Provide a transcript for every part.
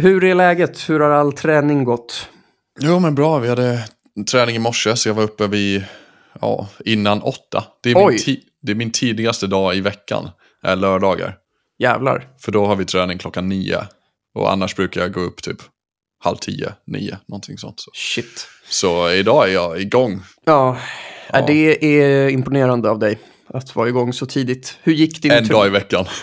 Hur är läget? Hur har all träning gått? Jo men bra, vi hade träning i morse så jag var uppe vid, ja, innan åtta. Det är, Oj. min, det är min tidigaste dag i veckan, är lördagar. Jävlar. För då har vi träning klockan nio. Och annars brukar jag gå upp typ halv tio, nio, någonting sånt. Så, Shit. så idag är jag igång. Ja, Ja. ja. det är imponerande av dig att vara igång så tidigt. Hur gick din, En dag i veckan.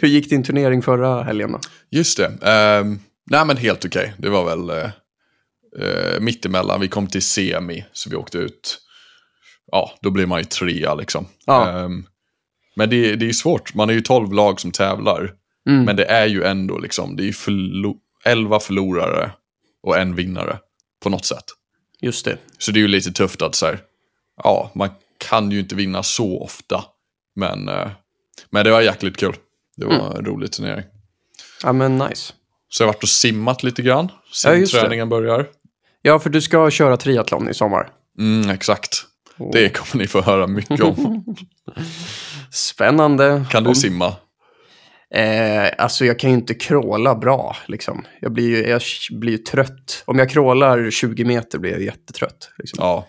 Hur gick din turnering förra helgen? Då? Just det. Um, nej men helt okej. Det var väl uh, uh, mittemellan. Vi kom till semi, så vi åkte ut. Ja, då blir man ju trea liksom. Ja. Ehm, men det, det är svårt. Man är ju tolv lag som tävlar. Mm. Men det är ju ändå liksom, det är ju förlo- elva förlorare och en vinnare. På något sätt. Just det. Så det är ju lite tufft att så här, ja, man kan ju inte vinna så ofta. Men, eh, men det var jäkligt kul. Det var Mm. en rolig turnering. Ja, men nice. Så jag har varit och simmat lite grann. Ja, Sen det. träningen börjar. Ja, för du ska köra triathlon i sommar. Mm, exakt. Det kommer ni få höra mycket om. Spännande. Kan du Om- simma? Eh, alltså jag kan ju inte kråla bra liksom. Jag blir ju jag blir ju trött. Om jag krålar 20 meter blir jag jättetrött. Liksom. Ja.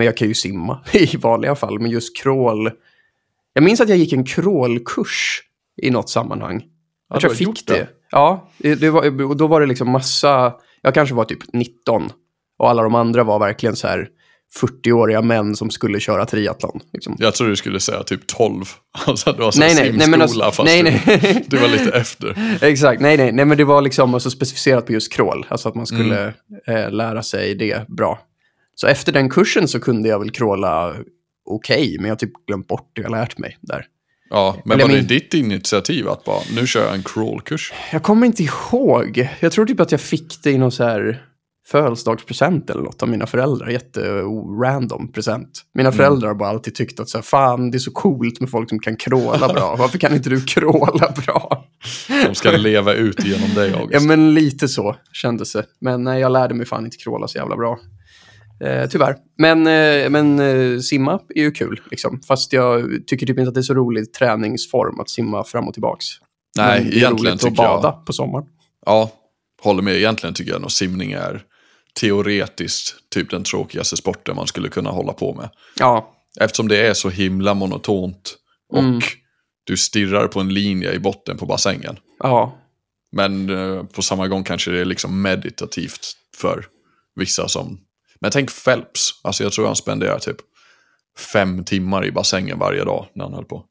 Men jag kan ju simma i vanliga fall. Men just crawl. Jag minns att jag gick en crawlkurs i något sammanhang. Jag Ja, tror du jag fick det. det. Ja, det var, och då var det liksom massa. Jag kanske var typ 19. Och alla de andra var verkligen så här 40-åriga män som skulle köra triathlon. Liksom. Jag tror du skulle säga typ 12. Alltså det var så Nej, nej, simskola nej, alltså, fast nej, du, nej. du var lite efter. Exakt, nej, nej, nej, men det var liksom alltså specificerat på just crawl. Alltså att man skulle Mm. eh, lära sig det bra. Så efter den kursen så kunde jag väl crawla okej, men jag har typ glömt bort det jag lärt mig där. Ja, men Eller var det min- ditt initiativ att bara, nu kör jag en crawlkurs? Jag kommer inte ihåg. Jag tror typ att jag fick det i någon så här födelsedagspresent eller något av mina föräldrar. Jätte-random present. Mina föräldrar har bara alltid tyckt att så här, fan, det är så coolt med folk som kan crawla bra. Varför kan inte du crawla bra? De ska leva ut genom dig, Ja, August. men lite så kändes det. Men nej, jag lärde mig fan inte crawla så jävla bra. Eh, tyvärr. Men, eh, men eh, simma är ju kul, liksom. Fast jag tycker typ inte att det är så rolig träningsform att simma fram och tillbaks. Nej, Men det är roligt att tycker jag- bada på sommaren. Ja, håller med. Egentligen tycker jag nog simning är teoretiskt typ den tråkigaste sporten man skulle kunna hålla på med. Ja, Eftersom det är så himla monotont och Mm. du stirrar på en linje i botten på bassängen. ja, Men eh, på samma gång kanske det är liksom meditativt för vissa som... Men tänk Phelps. Alltså jag tror han spenderar typ fem timmar i bassängen varje dag när han höll på.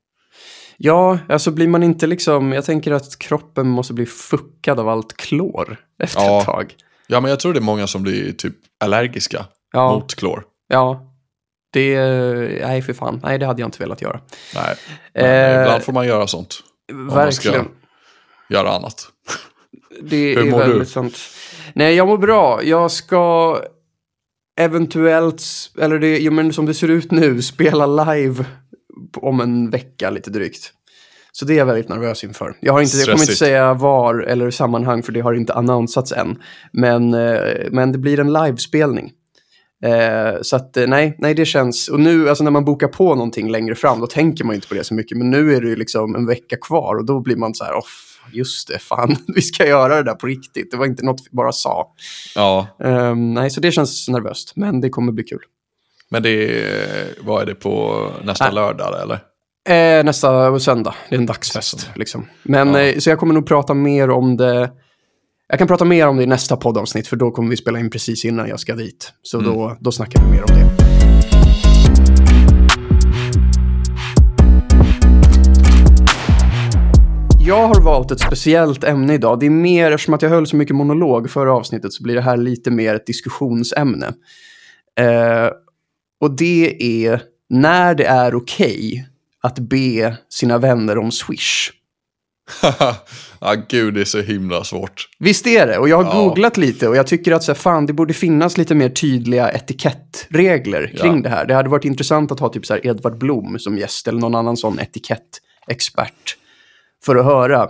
Ja, alltså blir man inte liksom, jag tänker att kroppen måste bli fuckad av allt klor efter Ja. ett tag. Ja, men jag tror det är många som blir typ allergiska Ja, mot klor. ja. Det, nej för fan, nej det hade jag inte velat göra. Nej, men Eh, ibland får man göra sånt. Verkligen. Göra annat. Det Hur är mår väldigt du? sant. Nej, jag mår bra. Jag ska eventuellt, eller det, ja, men som det ser ut nu, spela live om en vecka lite drygt. Så det är jag väldigt nervös inför. Jag, har inte, jag kommer inte säga var eller sammanhang för det har inte annonsats än. Men, eh, men det blir en livespelning. Eh, så att eh, nej, nej, det känns... Och nu, alltså när man bokar på någonting längre fram, då tänker man inte på det så mycket. Men nu är det ju liksom en vecka kvar och då blir man så här, oh, just det, fan, vi ska göra det där på riktigt. Det var inte något vi bara sa. Ja, Ehm, nej, så det känns nervöst, men det kommer bli kul. men det vad är det på nästa Ah. lördag eller? Eh, nästa söndag, det är en dagsfest. Liksom. Men, Ja. eh, så jag kommer nog prata mer om det. Jag kan prata mer om det i nästa poddavsnitt, för då kommer vi spela in precis innan jag ska dit. Så då, då snackar vi mer om det. Jag har valt ett speciellt ämne idag. Det är mer, eftersom att jag höll så mycket monolog förra avsnittet, så blir det här lite mer ett diskussionsämne. Eh, och det är när det är okej att be sina vänner om Swish. ja, gud det är så himla svårt. Visst är det? Och jag har Ja. googlat lite och jag tycker att så här, fan, det borde finnas lite mer tydliga etikettregler kring Ja. det här. Det hade varit intressant att ha typ så här Edvard Blom som gäst eller någon annan sån etikettexpert för att höra.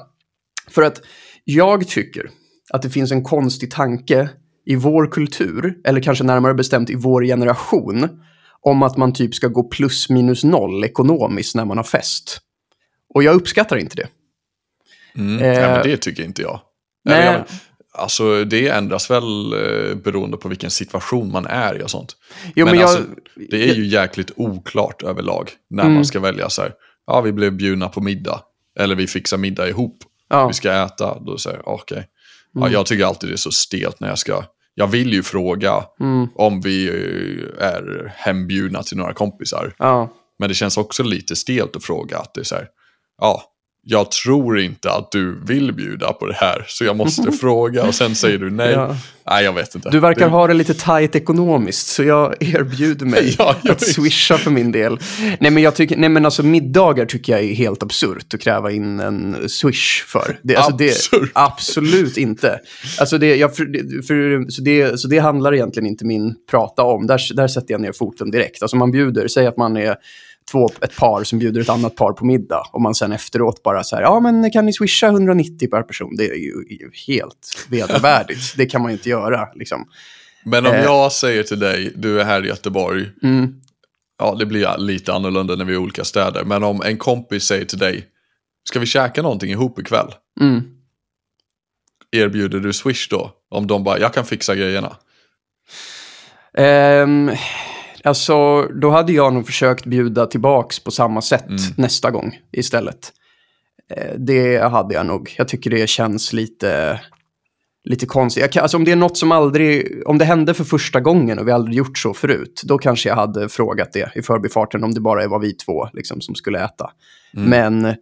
För att jag tycker att det finns en konstig tanke i vår kultur, eller kanske närmare bestämt i vår generation, om att man typ ska gå plus minus noll ekonomiskt när man har fest. Och jag uppskattar inte det. Mm. Eh. ja, men det tycker inte jag. Nej. jag- Alltså det ändras väl eh, beroende på vilken situation man är i och sånt. Jo, men, men jag, alltså, Det är ju jäkligt oklart överlag när Mm. man ska välja så här. Ja, vi blev bjudna på middag. Eller vi fixar middag ihop. ja, Vi ska äta. Då säger jag okej. Ja, Mm. jag tycker alltid det är så stelt när jag ska. Jag vill ju fråga mm, om vi eh, är hembjudna till några kompisar. ja. Men det känns också lite stelt att fråga att det är så här. Ja, jag tror inte att du vill bjuda på det här. Så jag måste fråga och sen säger du nej. Ja. Nej, jag vet inte. Du verkar det, ha det lite tajt ekonomiskt, så jag erbjuder mig Ja, jag att swisha för min del. Nej, men jag tycker, nej, men alltså middagar tycker jag är helt absurt att kräva in en swish för. Det, alltså, Absurt? absolut inte. Alltså det, jag, för, för, så, det, så det handlar egentligen inte min prata om. Där, där sätter jag ner foten direkt. Alltså man bjuder, säg att man är två, ett par som bjuder ett annat par på middag och man sen efteråt bara så här, ja men kan ni swisha 190 per person? Det är ju, ju helt vedervärdigt. det kan man ju inte göra liksom. Men om Eh. jag säger till dig, du är här i Göteborg. Mm. Ja, det blir lite annorlunda när vi är i olika städer. Men om en kompis säger till dig, ska vi käka någonting ihop ikväll? Mm. Erbjuder du Swish då? Om de bara, jag kan fixa grejerna. Ehm, alltså, då hade jag nog försökt bjuda tillbaks på samma sätt Mm. nästa gång istället. Eh, det hade jag nog. Jag tycker det känns lite, lite konstigt. Kan, alltså, om det är något som aldrig, om det hände för första gången och vi aldrig gjort så förut, då kanske jag hade frågat det i förbifarten om det bara var vi två liksom, som skulle äta. Mm. Men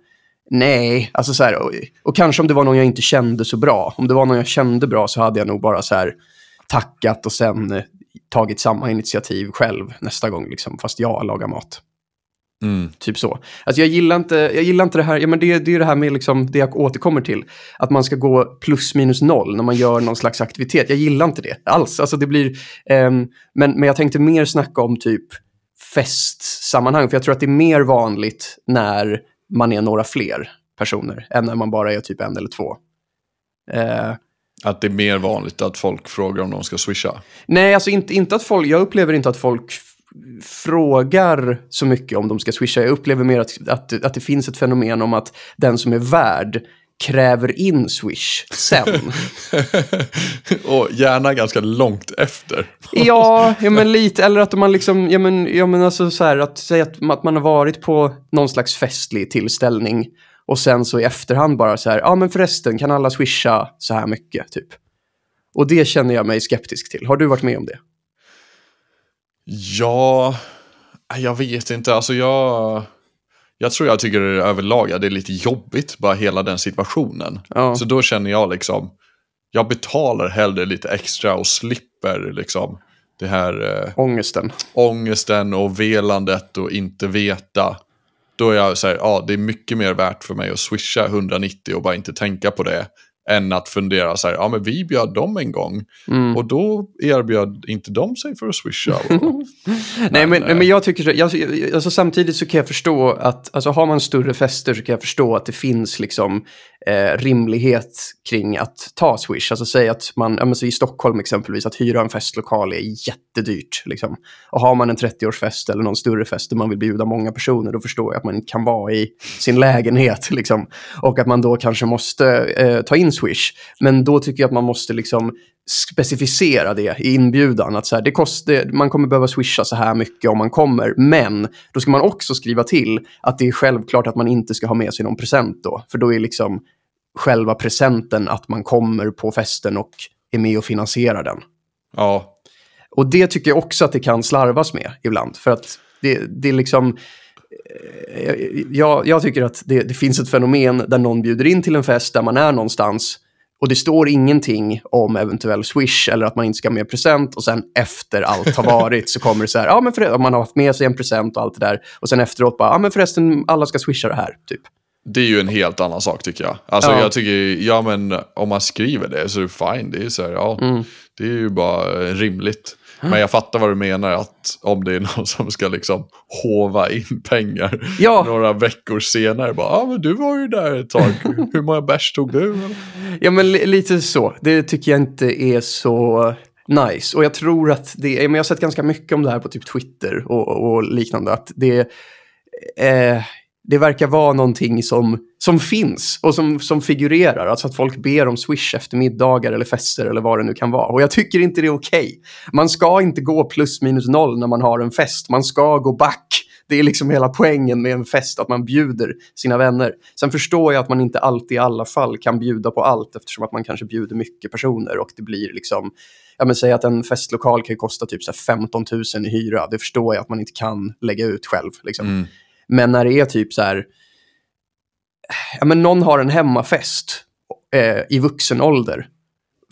nej, alltså så här, och, och kanske om det var någon jag inte kände så bra. Om det var någon jag kände bra så hade jag nog bara så här tackat och sen tagit samma initiativ själv nästa gång, liksom, fast jag lagar mat. Mm. Typ så. Alltså jag gillar inte, jag gillar inte det här, ja, men det, det är det här med liksom, det jag återkommer till. Att man ska gå plus minus noll när man gör någon slags aktivitet. Jag gillar inte det alls. Alltså det blir, ehm, men, men jag tänkte mer snacka om typ festsammanhang. För jag tror att det är mer vanligt när man är några fler personer än när man bara är typ en eller två. Eh, Att det är mer vanligt att folk frågar om de ska swisha. Nej, alltså inte, inte att folk, jag upplever inte att folk frågar så mycket om de ska swisha. Jag upplever mer att, att, att det finns ett fenomen om att den som är värd kräver in swish sen. och gärna ganska långt efter. ja, ja, men lite. Eller att man liksom, ja men, ja, men alltså så här, att säga att, att man har varit på någon slags festlig tillställning och sen så i efterhand bara så här, ja men förresten, kan alla swisha så här mycket, typ. Och det känner jag mig skeptisk till. Har du varit med om det? Ja, jag vet inte. Alltså jag, jag tror jag tycker det överlag att det är lite jobbigt, bara hela den situationen. Ja. Så då känner jag liksom, jag betalar hellre lite extra och slipper liksom det här eh, Ångesten. ångesten och velandet och inte veta. Då är jag så här, ja det är mycket mer värt för mig att swisha 190 och bara inte tänka på det. Än att fundera så här, ja men vi bjöd dem en gång. Mm. Och då erbjöd inte de sig för att swisha. Och, Nej, men, eh, men jag tycker så, jag- alltså, samtidigt så kan jag förstå att, alltså har man större fester så kan jag förstå att det finns liksom eh, rimlighet kring att ta Swish. Alltså säg att man, ja, men så i Stockholm exempelvis, att hyra en festlokal är jättedyrt. Liksom. Och har man en 30-årsfest eller någon större fest där man vill bjuda många personer, då förstår jag att man inte kan vara i sin lägenhet. Liksom. Och att man då kanske måste eh, ta in Swish. Men då tycker jag att man måste liksom specificera det i inbjudan. Att så här, det kostar, man kommer behöva swisha så här mycket om man kommer. Men då ska man också skriva till att det är självklart att man inte ska ha med sig någon present då. För då är liksom själva presenten att man kommer på festen och är med och finansierar den. ja, Och det tycker jag också att det kan slarvas med ibland. För att det, det är liksom... eh, Jag, jag tycker att det, det finns ett fenomen där någon bjuder in till en fest där man är någonstans och det står ingenting om eventuell swish eller att man inte ska ha med present och sen efter allt har varit så kommer det så här, ja men för, man har haft med sig en present och allt det där och sen efteråt bara, ja men förresten alla ska swisha det här, typ. Det är ju en helt annan sak tycker jag. Alltså Ja. jag tycker, ja men om man skriver det så är det fine. Det är så här, ja, Mm. det är ju bara rimligt. Men jag fattar vad du menar, att om det är någon som ska liksom hova in pengar Ja. några veckor senare. Bara, ja men du var ju där ett tag. Hur många bärs tog du? Ja, men li- lite så. Det tycker jag inte är så nice. Och jag tror att det är, men jag har sett ganska mycket om det här på typ Twitter och, och liknande. Att det, eh, det verkar vara någonting som, som finns och som, som figurerar. Alltså att folk ber om Swish efter middagar eller fester eller vad det nu kan vara. Och jag tycker inte det är okej. Okay. Man ska inte gå plus minus noll när man har en fest. Man ska gå back. Det är liksom hela poängen med en fest, att man bjuder sina vänner. Sen förstår jag att man inte alltid i alla fall kan bjuda på allt eftersom att man kanske bjuder mycket personer och det blir liksom ja men säg att en festlokal kan kosta typ så 15 000 i hyra. Det förstår jag att man inte kan lägga ut själv. Liksom. Mm. Men när det är typ så här, ja men någon har en hemmafest eh, i vuxen ålder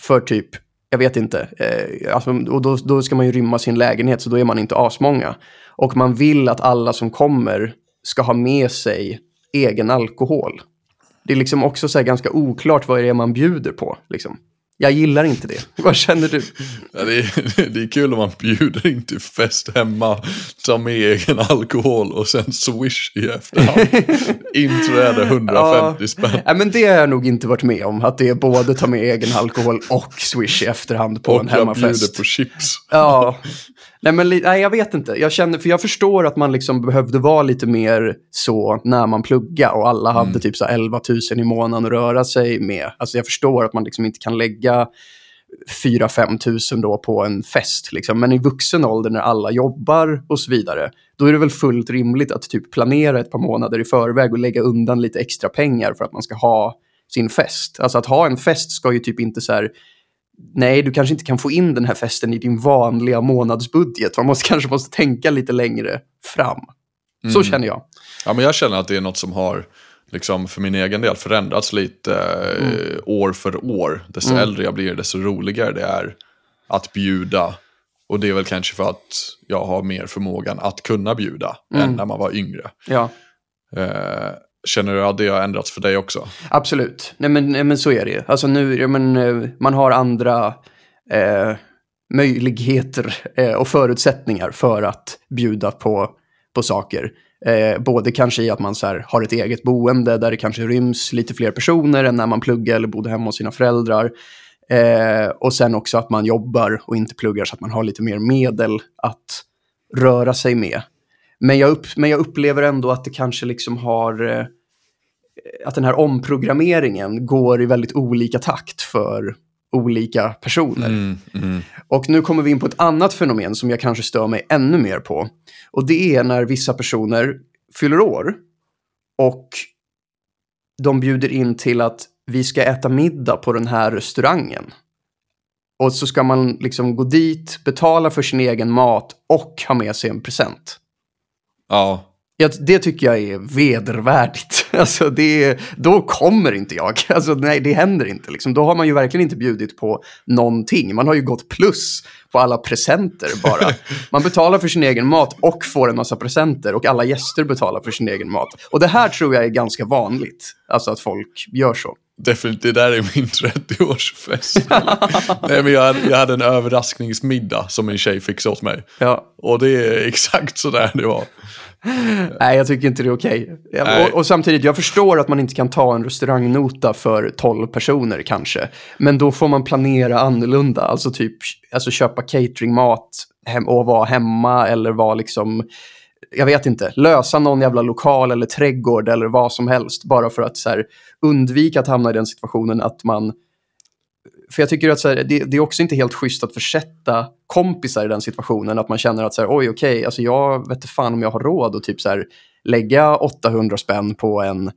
för typ, jag vet inte, eh, alltså, och då, då ska man ju rymma sin lägenhet så då är man inte asmånga. Och man vill att alla som kommer ska ha med sig egen alkohol. Det är liksom också så ganska oklart vad det är man bjuder på. Liksom. Jag gillar inte det. Vad känner du? Ja, det, är, det är kul om man bjuder in till fest hemma, tar med egen alkohol och sen swish i efterhand. Inträde 150 ja, spänn. Ja, men det har jag nog inte varit med om. Att det är både ta med egen alkohol och swish i efterhand på och en hemmafest. Och jag bjuder på chips. Ja, Nej, men nej, jag vet inte. Jag, känner, för jag förstår att man liksom behövde vara lite mer så när man plugga och alla hade mm. typ så 11 000 i månaden att röra sig med. Alltså jag förstår att man liksom inte kan lägga 4-5 tusen då på en fest. Liksom. Men i vuxen ålder när alla jobbar och så vidare, då är det väl fullt rimligt att typ planera ett par månader i förväg och lägga undan lite extra pengar för att man ska ha sin fest. Alltså att ha en fest ska ju typ inte så här nej, du kanske inte kan få in den här festen i din vanliga månadsbudget. Man måste, kanske måste tänka lite längre fram. Så mm. känner jag. Ja, men jag känner att det är något som har, liksom, för min egen del, förändrats lite eh, mm. år för år. Desto mm. äldre jag blir, desto roligare det är att bjuda. Och det är väl kanske för att jag har mer förmågan att kunna bjuda än mm. när man var yngre. Ja. Eh, Känner du att det har ändrats för dig också? Absolut. Nej men, nej, men så är det ju. Alltså nu, ja, men, eh, man har andra eh, möjligheter eh, och förutsättningar för att bjuda på, på saker. Eh, både kanske i att man så här, har ett eget boende där det kanske ryms lite fler personer än när man pluggar eller bodde hemma hos sina föräldrar. Eh, och sen också att man jobbar och inte pluggar så att man har lite mer medel att röra sig med. Men jag, upp, men jag upplever ändå att det kanske liksom har... Eh, att den här omprogrammeringen går i väldigt olika takt för olika personer. Mm, mm. Och nu kommer vi in på ett annat fenomen som jag kanske stör mig ännu mer på. Och det är när vissa personer fyller år och de bjuder in till att vi ska äta middag på den här restaurangen. Och så ska man liksom gå dit, betala för sin egen mat och ha med sig en present. Ja. Ja, det tycker jag är vedervärdigt. Alltså det, då kommer inte jag. Alltså nej, det händer inte. Liksom. Då har man ju verkligen inte bjudit på någonting. Man har ju gått plus på alla presenter bara. Man betalar för sin egen mat och får en massa presenter och alla gäster betalar för sin egen mat. Och det här tror jag är ganska vanligt. Alltså att folk gör så. Definitivt, det där är min 30-årsfest. Nej, men jag, jag hade en överraskningsmiddag som en tjej fixade åt mig. Ja. Och det är exakt så där det var. Nej, jag tycker inte det är okej. Okay. Och, och, samtidigt, jag förstår att man inte kan ta en restaurangnota för 12 personer kanske. Men då får man planera annorlunda. Alltså typ alltså köpa cateringmat hem och vara hemma eller vara liksom jag vet inte, lösa någon jävla lokal eller trädgård eller vad som helst. Bara för att så här, undvika att hamna i den situationen att man... För jag tycker att så här, det, det, är också inte helt schysst att försätta kompisar i den situationen. Att man känner att så här, oj okej, okay, alltså jag vet inte fan om jag har råd att typ så här, lägga 800 spänn på en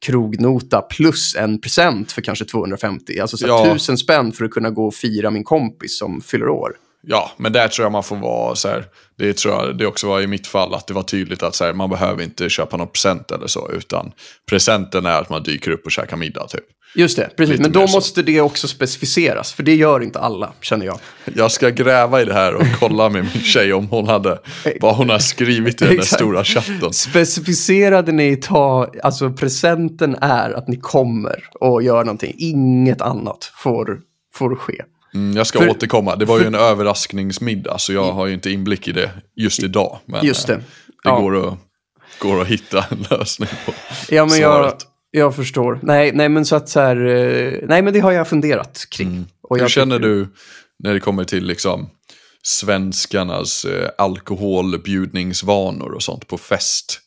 krognota plus en present för kanske 250. Alltså så ja. 1000 spänn för att kunna gå och fira min kompis som fyller år. Ja, men där tror jag man får vara så här. Det tror jag det också var i mitt fall att det var tydligt att så här, man behöver inte köpa någon present eller så. Utan presenten är att man dyker upp och käkar middag typ. Just det, precis. Lite men då måste det också specificeras. För det gör inte alla, känner jag. Jag ska gräva i det här och kolla med min tjej om hon hade vad hon har skrivit i den där stora chatten. Specificerade ni ta, alltså presenten är att ni kommer och gör någonting. Inget annat får, får ske. Mm, jag ska för, återkomma. Det var för, ju en överraskningsmiddag så jag har ju inte inblick i det just idag. Men just det. Eh, det ja. går, att, går att hitta en lösning på ja, men jag, jag förstår. Nej, nej, men så att så här, eh, nej, men det har jag funderat kring. Mm. Och Hur känner du när det kommer till liksom svenskarnas eh, alkoholbjudningsvanor och sånt på fest?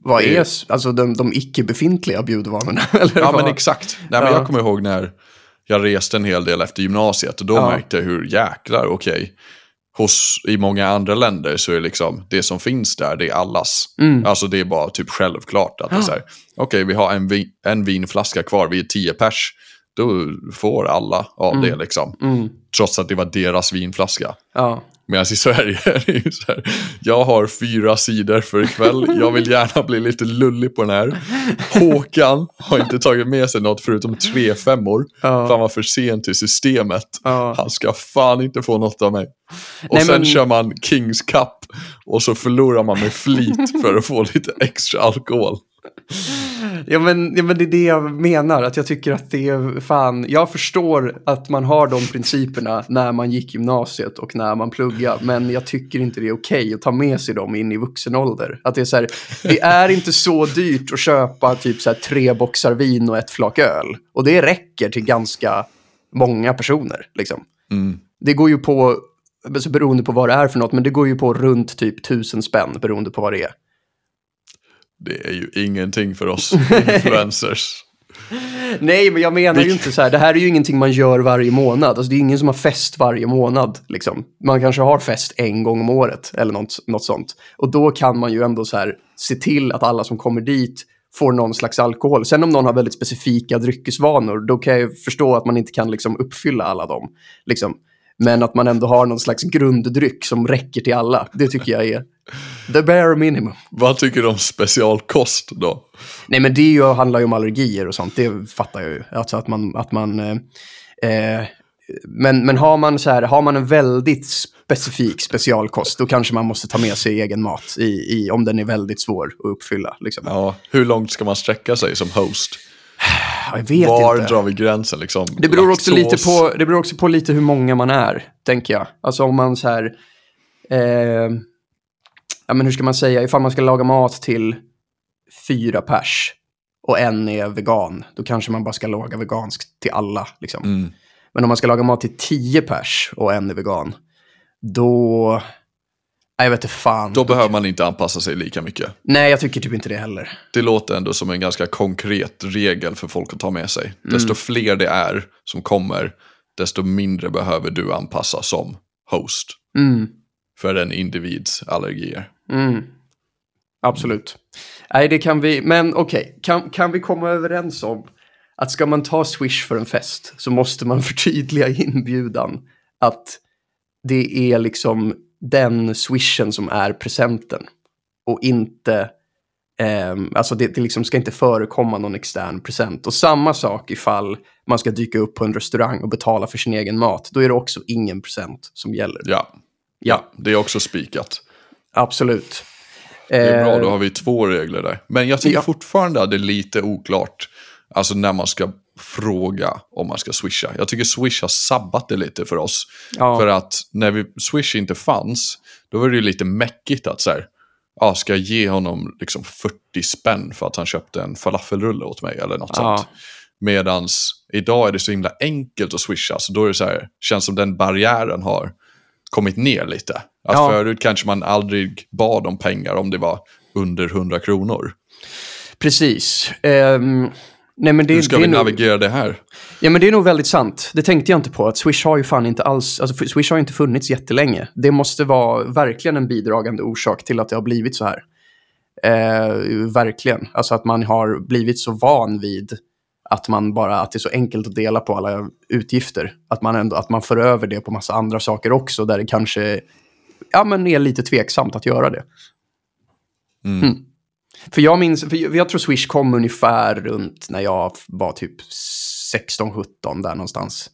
Vad är alltså de, de icke-befintliga bjudvanorna? Ja, vad? men exakt. Nej, men Ja. Jag kommer ihåg när jag reste en hel del efter gymnasiet och då Ja. märkte jag hur jäklar, okej, hos, i många andra länder så är liksom, det som finns där, det är allas. Mm. Alltså det är bara typ självklart att det är så här, okej, vi har en, vin, en vinflaska kvar, vi är tio pers, då får alla av det liksom. Mm. Trots att det var deras vinflaska. Ja. Medan i Sverige är det ju så här, jag har fyra sidor för ikväll, jag vill gärna bli lite lullig på den här. Håkan har inte tagit med sig något förutom tre femmor, Ja. för han var för sent till systemet. Ja. Han ska fan inte få något av mig. Och Nej, sen men- kör man Kings Cup och så förlorar man med flit för att få lite extra alkohol. Ja men, ja men det är det jag menar, att jag tycker att det är fan, jag förstår att man har de principerna när man gick gymnasiet och när man pluggar, men jag tycker inte det är okej att ta med sig dem in i vuxen ålder. Att det är så här, det är inte så dyrt att köpa typ så här tre boxar vin och ett flak öl. Och det räcker till ganska många personer liksom. Mm. Det går ju på, beroende på vad det är för något, men det går ju på runt typ tusen spänn beroende på vad det är. Det är ju ingenting för oss influencers. Nej, men jag menar ju inte så här. Det här är ju ingenting man gör varje månad. Alltså det är ingen som har fest varje månad. Liksom. Man kanske har fest en gång om året eller något, något sånt. Och då kan man ju ändå så här se till att alla som kommer dit får någon slags alkohol. Sen om någon har väldigt specifika dryckesvanor, då kan jag ju förstå att man inte kan liksom uppfylla alla dem. Liksom. Men att man ändå har någon slags grunddryck som räcker till alla, det tycker jag är the bare minimum. Vad tycker du om specialkost då? Nej, men det ju, handlar ju om allergier och sånt, det fattar jag ju. Alltså att man... Att man eh, eh, men, men har man så här, har man en väldigt specifik specialkost, då kanske man måste ta med sig egen mat, i, i, om den är väldigt svår att uppfylla. Liksom. Ja, hur långt ska man sträcka sig som host? Ja, jag vet Var inte. drar vi gränsen liksom? Det beror, också lite på, det beror också på lite hur många man är, tänker jag. Alltså om man så här... Eh, ja, men hur ska man säga? Ifall man ska laga mat till fyra pers och en är vegan, då kanske man bara ska laga veganskt till alla. Liksom. Mm. Men om man ska laga mat till tio pers och en är vegan, då... Jag vet inte fan. Då behöver man inte anpassa sig lika mycket. Nej, jag tycker typ inte det heller. Det låter ändå som en ganska konkret regel för folk att ta med sig. Desto fler det är som kommer, desto mindre behöver du anpassa som host. Mm. För en individs allergier. Mm. Absolut. Nej, det kan vi. Men okej, kan, kan vi komma överens om att ska man ta Swish för en fest så måste man förtydliga inbjudan att det är liksom den swishen som är presenten och inte ehm, alltså det, det liksom ska inte förekomma någon extern present. Och samma sak ifall man ska dyka upp på en restaurang och betala för sin egen mat. Då är det också ingen present som gäller. Ja, Ja, det är också spikat. absolut. Det är bra, Eh, då har vi två regler där. Men jag tycker Ja. fortfarande att det är lite oklart. Alltså när man ska fråga om man ska swisha. Jag tycker Swish har sabbat det lite för oss. Ja. För att när vi, Swish inte fanns, då var det ju lite mäckigt att så här, ja, ska jag ge honom liksom 40 spänn för att han köpte en falafelrulle åt mig eller något Ja. sånt. Medans idag är det så himla enkelt att swisha, så då är det så här, känns som den barriären har kommit ner lite. Att Ja. förut kanske man aldrig bad om pengar om det var under 100 kronor. Precis. Ehm, nej, men det, Hur ska det vi nog, navigera det här? Ja, men det är nog väldigt sant. Det tänkte jag inte på. Att Swish har ju fan inte alls... Alltså, Swish har ju inte funnits jättelänge. Det måste vara verkligen en bidragande orsak till att det har blivit så här. Eh, verkligen. Alltså att man har blivit så van vid att man bara, att det är så enkelt att dela på alla utgifter. Att man, ändå, att man för över det på massa andra saker också, där det kanske ja, men är lite tveksamt att göra det. Mm. För jag minns, för jag tror Swish kom ungefär runt när jag var typ 16-17 där någonstans.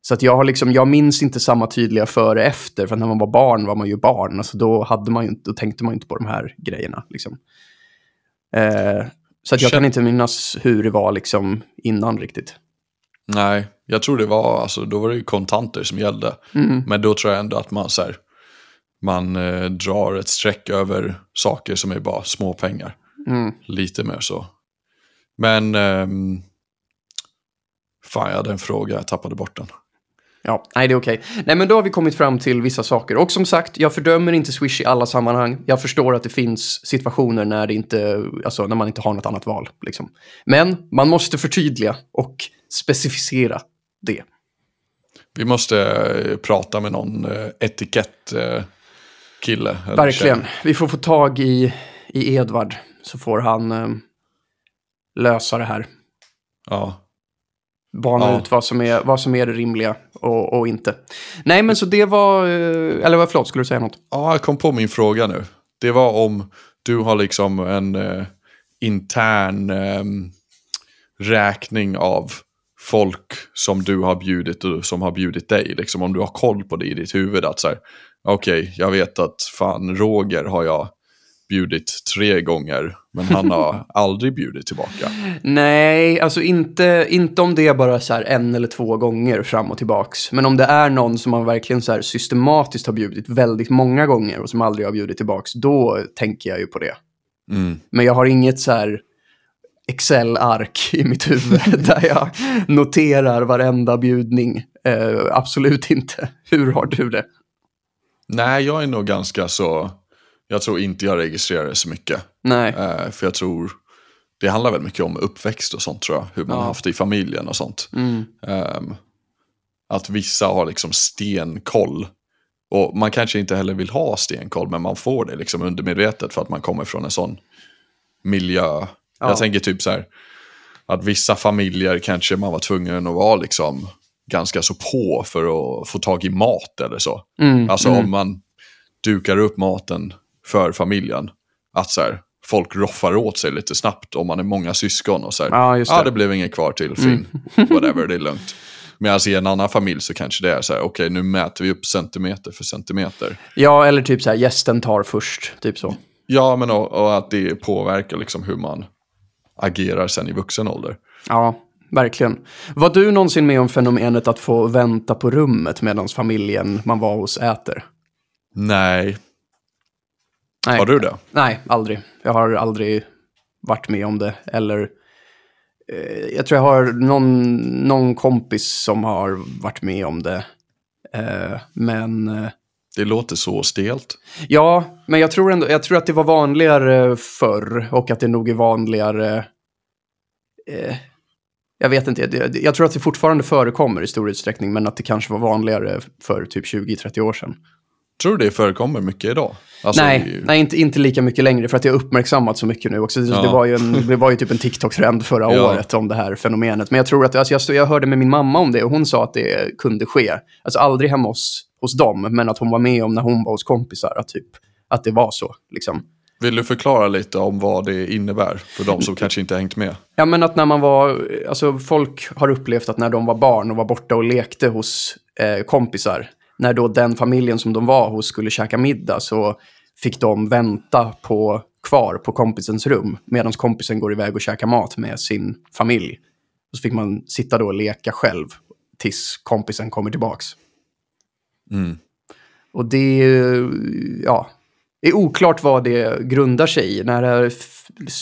Så att jag har liksom, jag minns inte samma tydliga före efter, för när man var barn var man ju barn. Alltså då, hade man ju då tänkte man ju inte på de här grejerna. Liksom. Eh, så att jag kan inte minnas hur det var liksom innan riktigt. Nej, jag tror det var, alltså, då var det ju kontanter som gällde. Mm. Men då tror jag ändå att man, så här, man eh, drar ett streck över saker som är bara små pengar. Mm. Lite mer så. Men, ehm, fan jag hade en fråga, jag tappade bort den. Ja, nej det är okej. Nej men då har vi kommit fram till vissa saker. Och som sagt, jag fördömer inte Swish i alla sammanhang. Jag förstår att det finns situationer när, det inte, alltså, när man inte har något annat val. Liksom. Men man måste förtydliga och specificera det. Vi måste eh, prata med någon eh, etikett-kille. eller Verkligen. tjej. Vi får få tag i, i Edvard så får han eh, lösa det här. Ja. Bana Ja. ut vad som, är, vad som är det rimliga och, och inte. Nej men så det var, eh, eller förlåt, skulle du säga något? ja, jag kom på min fråga nu. Det var om du har liksom en eh, intern ehm, räkning av folk som du har bjudit och som har bjudit dig. Liksom om du har koll på det i ditt huvud. att så Okej, jag vet att fan Roger har jag bjudit tre gånger. Men han har aldrig bjudit tillbaka. Nej, alltså inte, inte om det är bara så här en eller två gånger fram och tillbaks. Men om det är någon som man verkligen så här systematiskt har bjudit väldigt många gånger och som aldrig har bjudit tillbaks, då tänker jag ju på det. Mm. Men jag har inget så här Excel-ark i mitt huvud där jag noterar varenda bjudning. Eh, absolut inte. Hur har du det? Nej, jag är nog ganska så... Jag tror inte jag registrerar det så mycket. Nej. Eh, för jag tror... Det handlar väl mycket om uppväxt och sånt tror jag. Hur man Ja. har haft det i familjen och sånt. Mm. Ehm, att vissa har liksom stenkoll. Och man kanske inte heller vill ha stenkoll, men man får det liksom undermedvetet för att man kommer från en sån miljö. Ja. Jag tänker typ så här, att vissa familjer kanske man var tvungen att vara liksom ganska så på för att få tag i mat eller så. Mm. Alltså mm. om man dukar upp maten för familjen, att så här, folk roffar åt sig lite snabbt om man är många syskon och så här, Ja, just det. det blev inget kvar till, fin, whatever, det är lugnt. Medan i en annan familj så kanske det är så här, okej nu mäter vi upp centimeter för centimeter. Ja, eller typ så här, gästen tar först. Typ så. Ja, men och, och att det påverkar liksom hur man agerar sen i vuxen ålder. Ja, verkligen. Var du någonsin med om fenomenet att få vänta på rummet medan familjen man var hos äter? Nej, Nej. har du det? Nej, aldrig. Jag har aldrig varit med om det. Eller eh, jag tror jag har någon, någon kompis som har varit med om det. Eh, men eh, Det låter så stelt. ja, men jag tror, ändå, jag tror att det var vanligare förr och att det nog är vanligare. Eh, jag vet inte, jag tror att det fortfarande förekommer i stor utsträckning, men att det kanske var vanligare för typ 20-30 år sedan. Tror du det förekommer mycket idag? Alltså, nej, i- nej inte, inte lika mycket längre för att det har uppmärksammat så mycket nu också. Ja. det, var, ju en, det var ju typ en TikTok-trend förra Ja. året om det här fenomenet. Men jag tror att, alltså jag, stod- jag hörde med min mamma om det och hon sa att det kunde ske. Alltså aldrig hemma hos, hos dem, men att hon var med om när hon var hos kompisar, att, typ, att det var så. Liksom. Vill du förklara lite om vad det innebär för de som kanske inte hängt med? Ja, men att när man var, alltså folk har upplevt att när de var barn och var borta och lekte hos eh, kompisar, när då den familjen som de var hos skulle käka middag så fick de vänta på, kvar på kompisens rum medan kompisen går iväg och käkar mat med sin familj. Och så fick man sitta då och leka själv tills kompisen kommer tillbaks. Mm. Och det ja, är oklart vad det grundar sig i. När det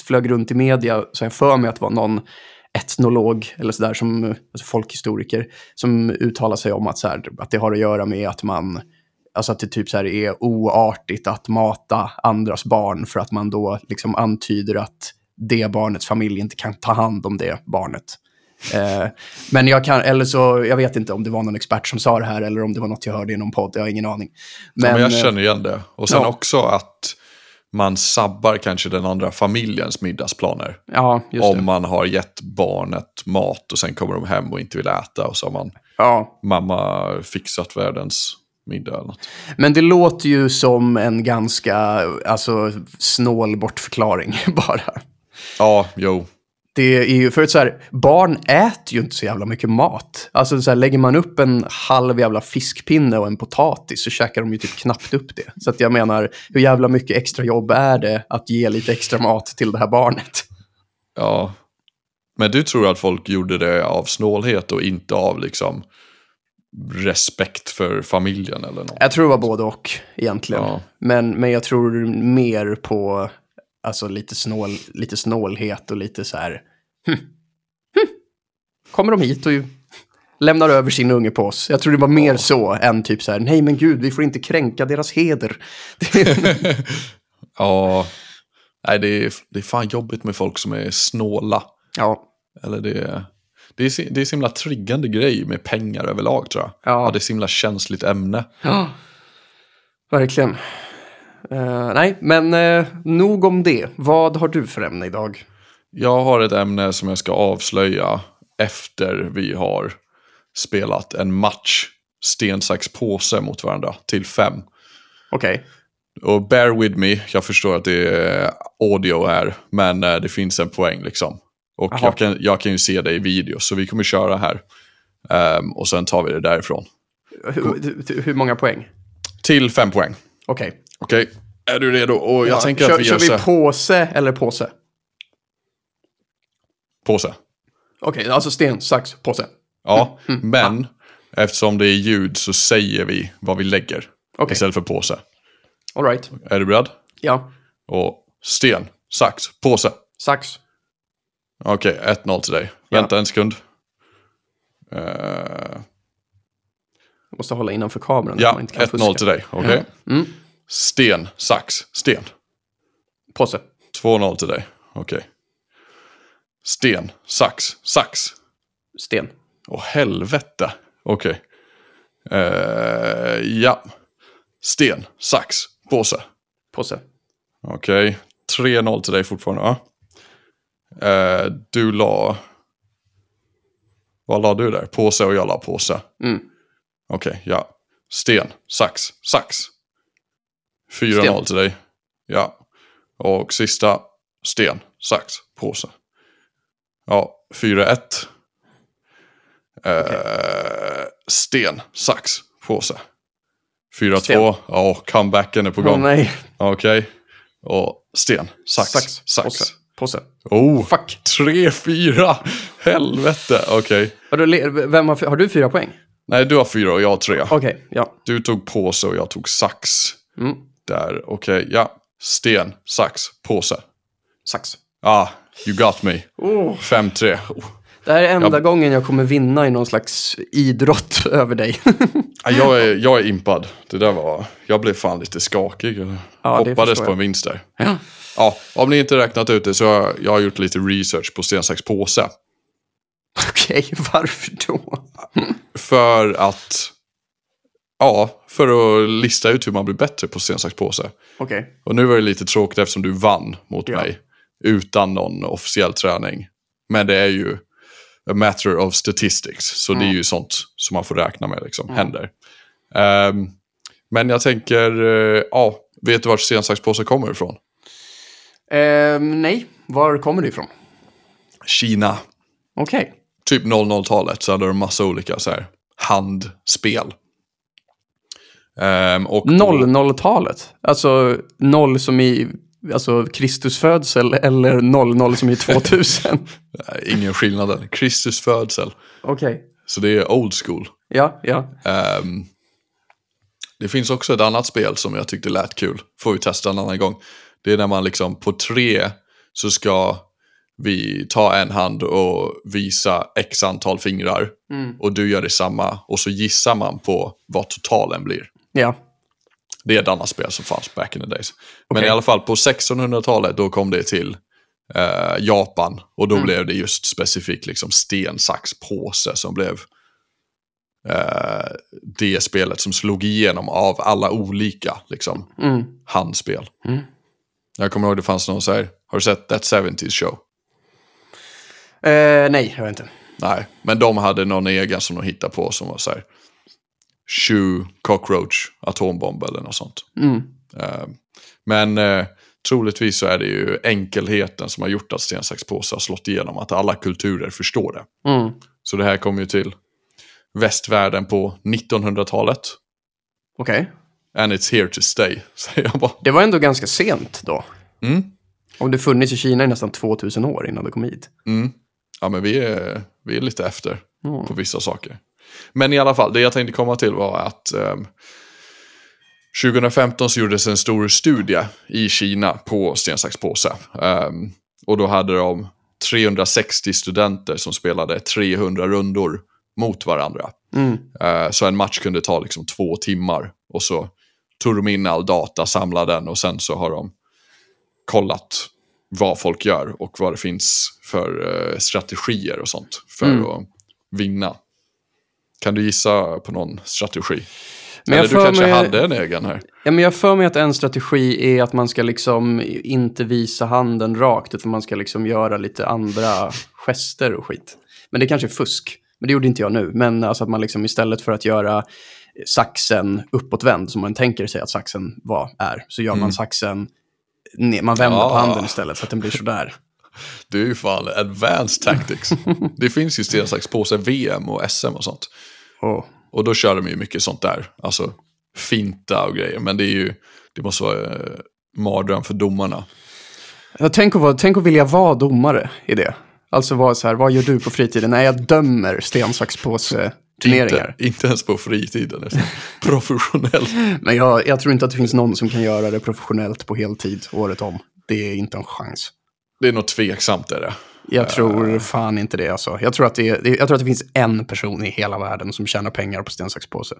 flög runt i media så jag för mig att det var någon etnolog eller sådär, som, alltså folkhistoriker, som uttalar sig om att, så här, att det har att göra med att man, alltså att det typ så här är oartigt att mata andras barn för att man då liksom antyder att det barnets familj inte kan ta hand om det barnet. Eh, men jag kan, eller så, jag vet inte om det var någon expert som sa det här eller om det var något jag hörde i någon podd, jag har ingen aning. Men, men jag eh, känner igen det. Och sen ja. också att man sabbar kanske den andra familjens middagsplaner. Ja, Om man har gett barnet mat och sen kommer de hem och inte vill äta och så har man Ja. mamma fixat världens middag eller något. Men det låter ju som en ganska alltså, snål bortförklaring bara. Ja, jo. Det är ju, för att så här, barn äter ju inte så jävla mycket mat. Alltså så här, lägger man upp en halv jävla fiskpinne och en potatis så käkar de ju typ knappt upp det. Så att jag menar, hur jävla mycket extra jobb är det att ge lite extra mat till det här barnet? Ja. Men du tror att folk gjorde det av snålhet och inte av liksom respekt för familjen eller något? Jag tror det var både och egentligen. Ja. Men, men jag tror mer på alltså, lite, snål, lite snålhet och lite så här... Hm, hm, kommer de hit och ju lämnar över sin unge på oss. Jag tror det var mer så än typ så här, nej men gud, vi får inte kränka deras heder. Ja, nej det är, det är fan jobbigt med folk som är snåla. ja, Eller det är, det är, det är så himla triggande grej med pengar överlag tror jag. Ja. det är så himla känsligt ämne. Ja, verkligen. Eh, nej, men uh, nog om det. Vad har du för ämne idag? Jag har ett ämne som jag ska avslöja efter vi har spelat en match sten, sax, påse mot varandra till fem. Okej. Och bear with me, jag förstår att det är audio här, men eh, det finns en poäng liksom. Och jag kan, jag kan ju se det i video, så vi kommer köra här. Ehm, och sen tar vi det därifrån. Hur, hur många poäng? Till fem poäng. Okej. Okej, är du redo? Och jag Ja, tänker kör, att vi kör gör så vi här. påse eller påse? Påse. Okej, alltså sten, sax, påse. Ja, Mm. men eftersom det är ljud så säger vi vad vi lägger. Okej. Istället för påse. All right. Är du beredd? Ja, Och sten, sax, påse. sax. Okej, 1-0 till dig. Ja. Vänta en sekund. Eh, Jag måste hålla innanför kameran. så ja, man inte kan 1-0 fuska. till dig. Okej. Mm. Sten, sax, sten. Påse. 2-0 till dig. Okej. Sten, sax, sax. Sten. Åh helvete. Okej. Eh, ja. Sten, sax, påse. Påse. Okej. 3-0 till dig fortfarande va? Eh, du la... Vad la du där? Påse och jag la påse. Mm. Okej, ja. Sten, sax, sax. 4-0 Sten. till dig. Ja. Och sista, sten, sax, påse. Ja, 4-1. Eh, sten, sax, påse. 4-2. Sten. Ja, comebacken är på gång. nej. Okej. Och sten, sax, sax. Påse. Påse. Oh, Fuck. 3-4. Helvete. Okej. Vem har, har du fyra poäng? Nej, du har fyra och jag har tre. Okej, ja. Du tog påse och jag tog sax. Mm. Där, okej, ja. Sten, sax, påse. Sax. Ah, you got me. Oh. 5-3. Oh. Det här är enda Jag- gången jag kommer vinna i någon slags idrott över dig. Jag är, jag är impad. Det där var... Jag blev fan lite skakig. Jag Ja, hoppades på en vinst där. ja. Ja, om ni inte räknat ut det så har jag, jag har gjort lite research på sten, sax, påse. Okej, varför då? För att... Ja, för att lista ut hur man blir bättre på sten, sax, påse. Okej. Och nu var det lite tråkigt eftersom du vann mot Ja. mig. Utan någon officiell träning. Men det är ju a matter of statistics. Så det är ju sånt som man får räkna med liksom, händer. Ehm, men jag tänker, eh, ja, vet du vart sten, sax, påse kommer ifrån? Ehm, nej, var kommer det ifrån? Kina. Okej. Typ 00-talet så hade de massa olika så här, handspel. Ehm, och på- 00-talet. Alltså noll som i alltså Kristus födsel eller 00 som i 2000. Nej, ingen skillnad. Kristus födsel. Okej. Så det är old school. Ja, ja. Ehm, det finns också ett annat spel som jag tyckte lät kul. Får vi testa en annan gång. Det är när man liksom på tre så ska vi ta en hand och visa x antal fingrar. Mm. Och du gör detsamma och så gissar man på vad totalen blir. Ja. Det är ett annat spel som fanns back in the days. Men Okej. i alla fall på 1600-talet då kom det till eh, Japan. Och då blev det just specifikt liksom sten, sax, påse som blev eh, det spelet som slog igenom av alla olika liksom, Mm. handspel. Mm. Jag kommer ihåg det fanns någon så här, har du sett That 70s Show? Eh, nej, jag vet inte. Nej, men de hade någon egen som de hittade på som var så här, Shoe, cockroach, atombomb eller något sånt. Mm. Eh, Men eh, troligtvis så är det ju enkelheten som har gjort att sten, sax, påse har slått igenom. Att alla kulturer förstår det. Mm. Så det här kom ju till västvärlden på 1900-talet. Okej. And it's here to stay, säger jag bara. Det var ändå ganska sent då. Mm. Om det funnits i Kina i nästan 2000 år innan det kom hit. Mm. Ja, men vi är, vi är lite efter Mm. på vissa saker. Men i alla fall, det jag tänkte komma till var att ehm, 2015 så gjordes en stor studie i Kina på sten, sax, påse. Ehm, och då hade de 360 studenter som spelade 300 rundor mot varandra. Mm. Eh, så en match kunde ta liksom två timmar. Och så tog de in all data, samlade den och sen så har de kollat vad folk gör och vad det finns för eh, strategier och sånt för Mm. att vinna. Kan du gissa på någon strategi? Men Eller du kanske mig- hade en egen här? Ja, men jag för mig att en strategi är att man ska liksom inte visa handen rakt, utan man ska liksom göra lite andra gester och skit. Men det kanske är fusk. Men det gjorde inte jag nu. Men alltså att man liksom istället för att göra saxen uppåtvänd, som man tänker sig att saxen var, är, så gör man saxen, ner, man vänder på Ah. handen istället så att den blir sådär. Det är ju fan advanced tactics. det finns ju sten, sax, påse VM och SM och sånt. Och, Och då kör de ju mycket sånt där. Alltså finta och grejer. Men det är ju, det måste vara eh, mardröm för domarna. Ja, tänk, att tänk att vilja vara domare i det. Alltså vara så här, vad gör du på fritiden? Nej, jag dömer sten, sax, påse turneringar. Inte, inte ens på fritiden. Professionellt. Men jag, jag tror inte att det finns någon som kan göra det professionellt på heltid året om. Det är inte en chans. Det är nog tveksamt är det. Jag tror fan inte det alltså. Jag tror, att det, det, jag tror att det finns en person i hela världen som tjänar pengar på sten, sax, påse.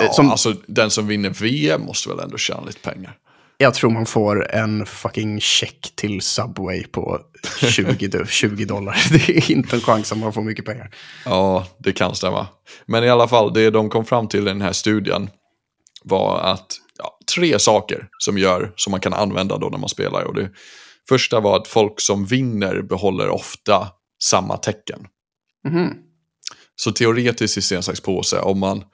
Ja, Som- Alltså den som vinner VM måste väl ändå tjäna lite pengar. Jag tror man får en fucking check till Subway på 20, do- 20 dollar. Det är inte en chans att man får mycket pengar. Ja, det kan stämma. Men i alla fall, det de kom fram till i den här studien var att ja, tre saker som gör som man kan använda då när man spelar. Och det första var att folk som vinner behåller ofta samma tecken. Mhm. Så teoretiskt i sten, sax, påse, om man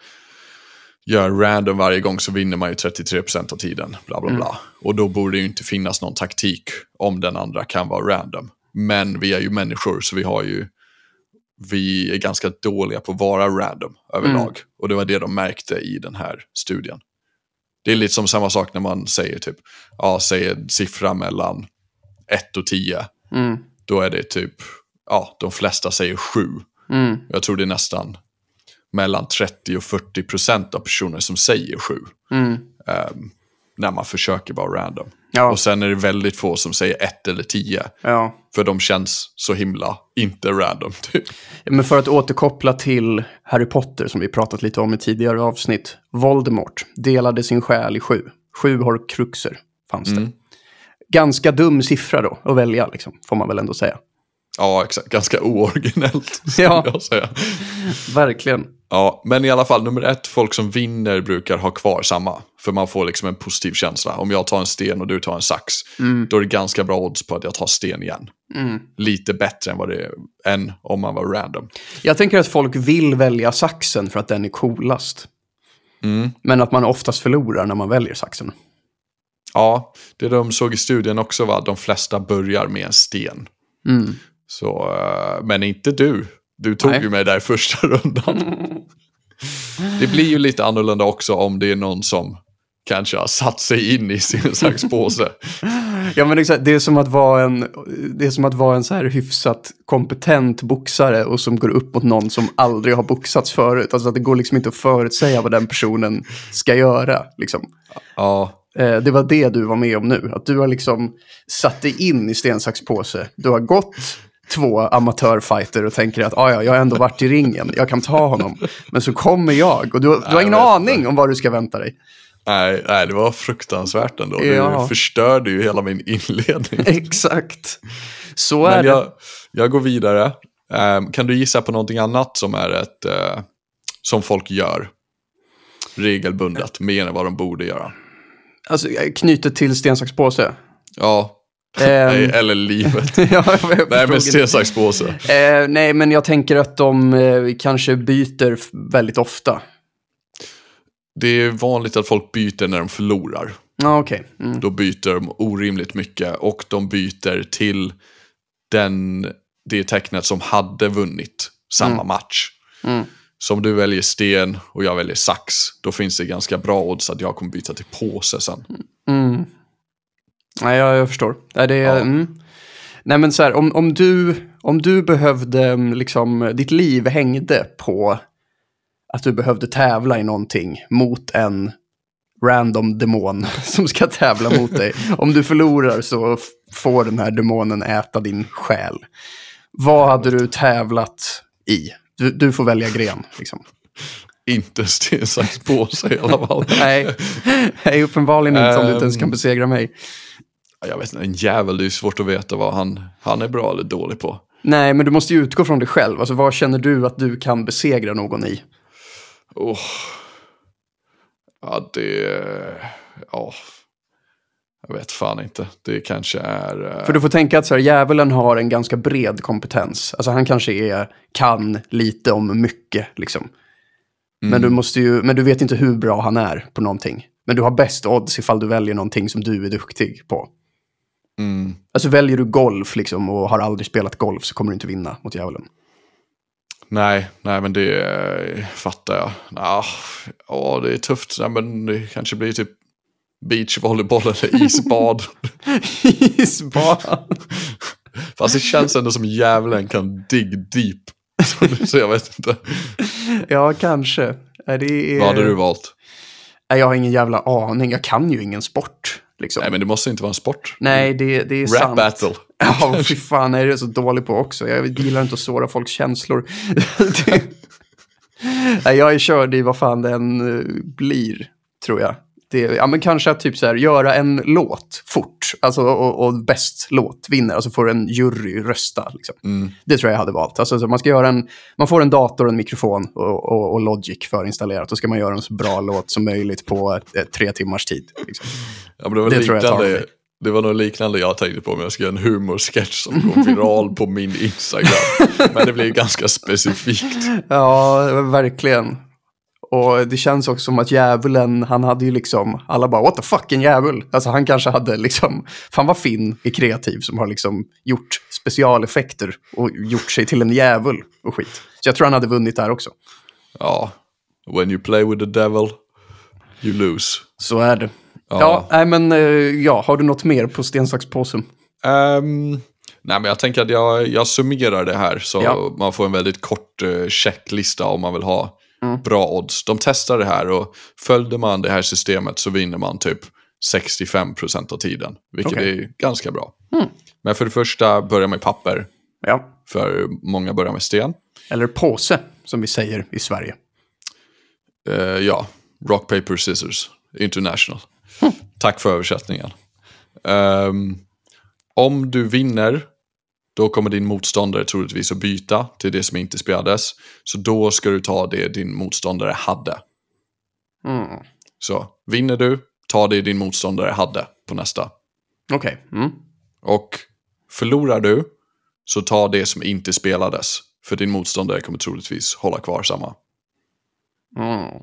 gör random varje gång så vinner man ju 33% av tiden. Bla, bla, bla. Och då borde det ju inte finnas någon taktik om den andra kan vara random. Men vi är ju människor så vi har ju vi är ganska dåliga på att vara random överlag. Och det var det de märkte i den här studien. Det är lite som samma sak när man säger typ, ja, säger en siffra mellan 1 och 10. Mm. Då är det typ, ja, de flesta säger 7. Mm. Jag tror det är nästan mellan 30 och 40 procent av personer som säger 7. Mm. ehm, när man försöker vara random. Ja. Och sen är det väldigt få som säger 1 eller 10. Ja. För de känns så himla inte random. Typ. Men för att återkoppla till Harry Potter som vi pratat lite om i tidigare avsnitt. Voldemort delade sin själ i sju. Sju horcruxer fanns det. Mm. Ganska dum siffra då att välja, liksom, får man väl ändå säga. Ja, exakt. Ganska ooriginellt, skulle Ja. jag säga. Verkligen. Ja, men i alla fall, nummer ett, folk som vinner brukar ha kvar samma. För man får liksom en positiv känsla. Om jag tar en sten och du tar en sax, då är det ganska bra odds på att jag tar sten igen. Mm. Lite bättre än vad det är, än om man var random. Jag tänker att folk vill välja saxen för att den är coolast. Mm. Men att man oftast förlorar när man väljer saxen. Ja, det de såg i studien också var att de flesta börjar med en sten. Mm. Så, eh, men inte du. Du tog Nej. ju mig där i första rundan. det blir ju lite annorlunda också om det är någon som kanske har satt sig in i sin slags påse. Ja, men exakt, det är som att vara en, det är som att vara en så här hyfsat kompetent boxare och som går upp mot någon som aldrig har boxats förut. Alltså att det går liksom inte att förutsäga vad den personen ska göra. Liksom. Ja, det var det du var med om nu. Att du har liksom satt dig in i sten, sax, påse. Du har gått två amatörfighter och tänker att ah, ja, jag har ändå varit i ringen, jag kan ta honom. Men så kommer jag och du, du har ingen jag aning inte. om vad du ska vänta dig. nej, nej, det var fruktansvärt ändå. Ja. Du förstörde ju hela min inledning. Exakt. Så är Men det. jag, jag går vidare. Ehm, kan du gissa på någonting annat som är ett, eh, som folk gör regelbundet, mer än vad de borde göra? Alltså, knutet till sten, sax, påse. Ja, Ehm, nej, eller livet. ja, Nej, men det. sten, sax, påse. Eh, nej, men jag tänker att de eh, kanske byter väldigt ofta. Det är vanligt att folk byter när de förlorar. Ja, okej. Mm. Då byter de orimligt mycket och de byter till den, det tecknet som hade vunnit samma match. Mm. Så om du väljer sten och jag väljer sax, då finns det ganska bra odds att jag kommer byta till påse sen. Mm. Nej, jag, jag förstår. Nej, det, Ja. mm. Nej, men så här, om, om, du, om du behövde, mm, liksom, ditt liv hängde på att du behövde tävla i någonting mot en random demon som ska tävla mot dig. Om du förlorar så får den här demonen äta din själ. Vad hade du tävlat i? Du, du får välja gren. Liksom. Inte sten, sax, påse i alla fall. Nej, Nej, uppenbarligen inte om du inte ens kan Ehm. besegra mig. Jag vet inte, en jävel, det är svårt att veta vad han, han är bra eller dålig på. Nej, men du måste ju utgå från dig själv. Alltså, vad känner du att du kan besegra någon i? Oh. Ja, det... Ja. Jag vet fan inte. Det kanske är... eh, För du får tänka att så här, djävulen har en ganska bred kompetens. Alltså han kanske är, kan lite om mycket, liksom. Men, Mm. du måste ju, men du vet inte hur bra han är på någonting. Men du har bäst odds ifall du väljer någonting som du är duktig på. Mm. Alltså väljer du golf liksom och har aldrig spelat golf så kommer du inte vinna mot djävulen. Nej, nej men det eh, fattar jag. Ja, ja, det är tufft. Nej, men det kanske blir typ beachvolleyboll eller isbad. Isbad. Fast det känns ändå som djävulen kan dig deep. Så, jag vet inte. ja, kanske. Det är... Vad hade du valt? Jag har ingen jävla aning. Jag kan ju ingen sport. Liksom. Nej, men det måste inte vara en sport. Nej, det, det är Rap sant. battle. Ja, fy fan, är det så dålig på också. Jag gillar inte att såra folks känslor. det... Nej, jag är körd i vad fan den eh, blir, tror jag. Det, ja, men kanske att typ så här, göra en låt fort, alltså, och, och bäst låt vinner, alltså får en jury rösta. Liksom. Mm. Det tror jag jag hade valt. Alltså, så man, ska göra en, man får en dator, en mikrofon och, och, och Logic förinstallerat. Då ska man göra en så bra låt som möjligt på eh, tre timmars tid. Liksom. Ja, det, var Det tror jag tar mig. det var nog liknande jag tänkte på om jag skulle göra en humorsketch som går viral på min Instagram. Men det blir ju ganska specifikt. Ja, verkligen. Och det känns också som att djävulen, han hade ju liksom, alla bara what the fuck en djävul. Alltså han kanske hade liksom, fan vad Finn är kreativ som har liksom gjort specialeffekter och gjort sig till en djävul och skit. Så jag tror han hade vunnit där också. Ja, when you play with the devil, you lose. Så är det. Ja, Ja. nej men eh, ja, har du något mer på sten, sax, påse? Ehm, nej, men jag tänker att jag, jag summerar det här så Ja. man får en väldigt kort uh, checklista om man vill ha Mm. bra odds. De testar det här och följde man det här systemet så vinner man typ 65% av tiden, vilket Okej. är ganska bra. Mm. Men för det första, börja med papper, Ja, för många börjar med sten. eller påse som vi säger i Sverige. Eh, ja, Rock, Paper, Scissors International. Tack för översättningen. Ehm, om du vinner, då kommer din motståndare troligtvis att byta till det som inte spelades. Så då ska du ta det din motståndare hade. Mm. Så vinner du, ta det din motståndare hade på nästa. Okej. Mm. Och förlorar du, så ta det som inte spelades. För din motståndare kommer troligtvis hålla kvar samma. Mm.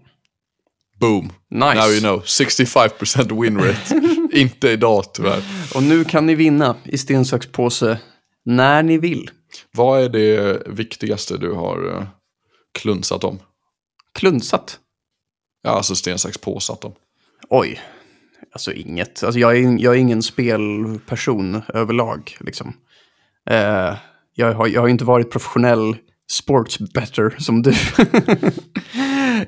Boom! Nice. Now you know, 65% win rate. inte idag tyvärr. Och nu kan ni vinna i sten, sax, påse när ni vill. Vad är det viktigaste du har uh, klunsat om? Klunsat. Ja, alltså sten, sax, påsatt om. Oj. Alltså inget. Alltså jag är, jag är ingen spelperson överlag. Liksom. Eh, jag, har, jag har inte varit professionell sportsbetter som du.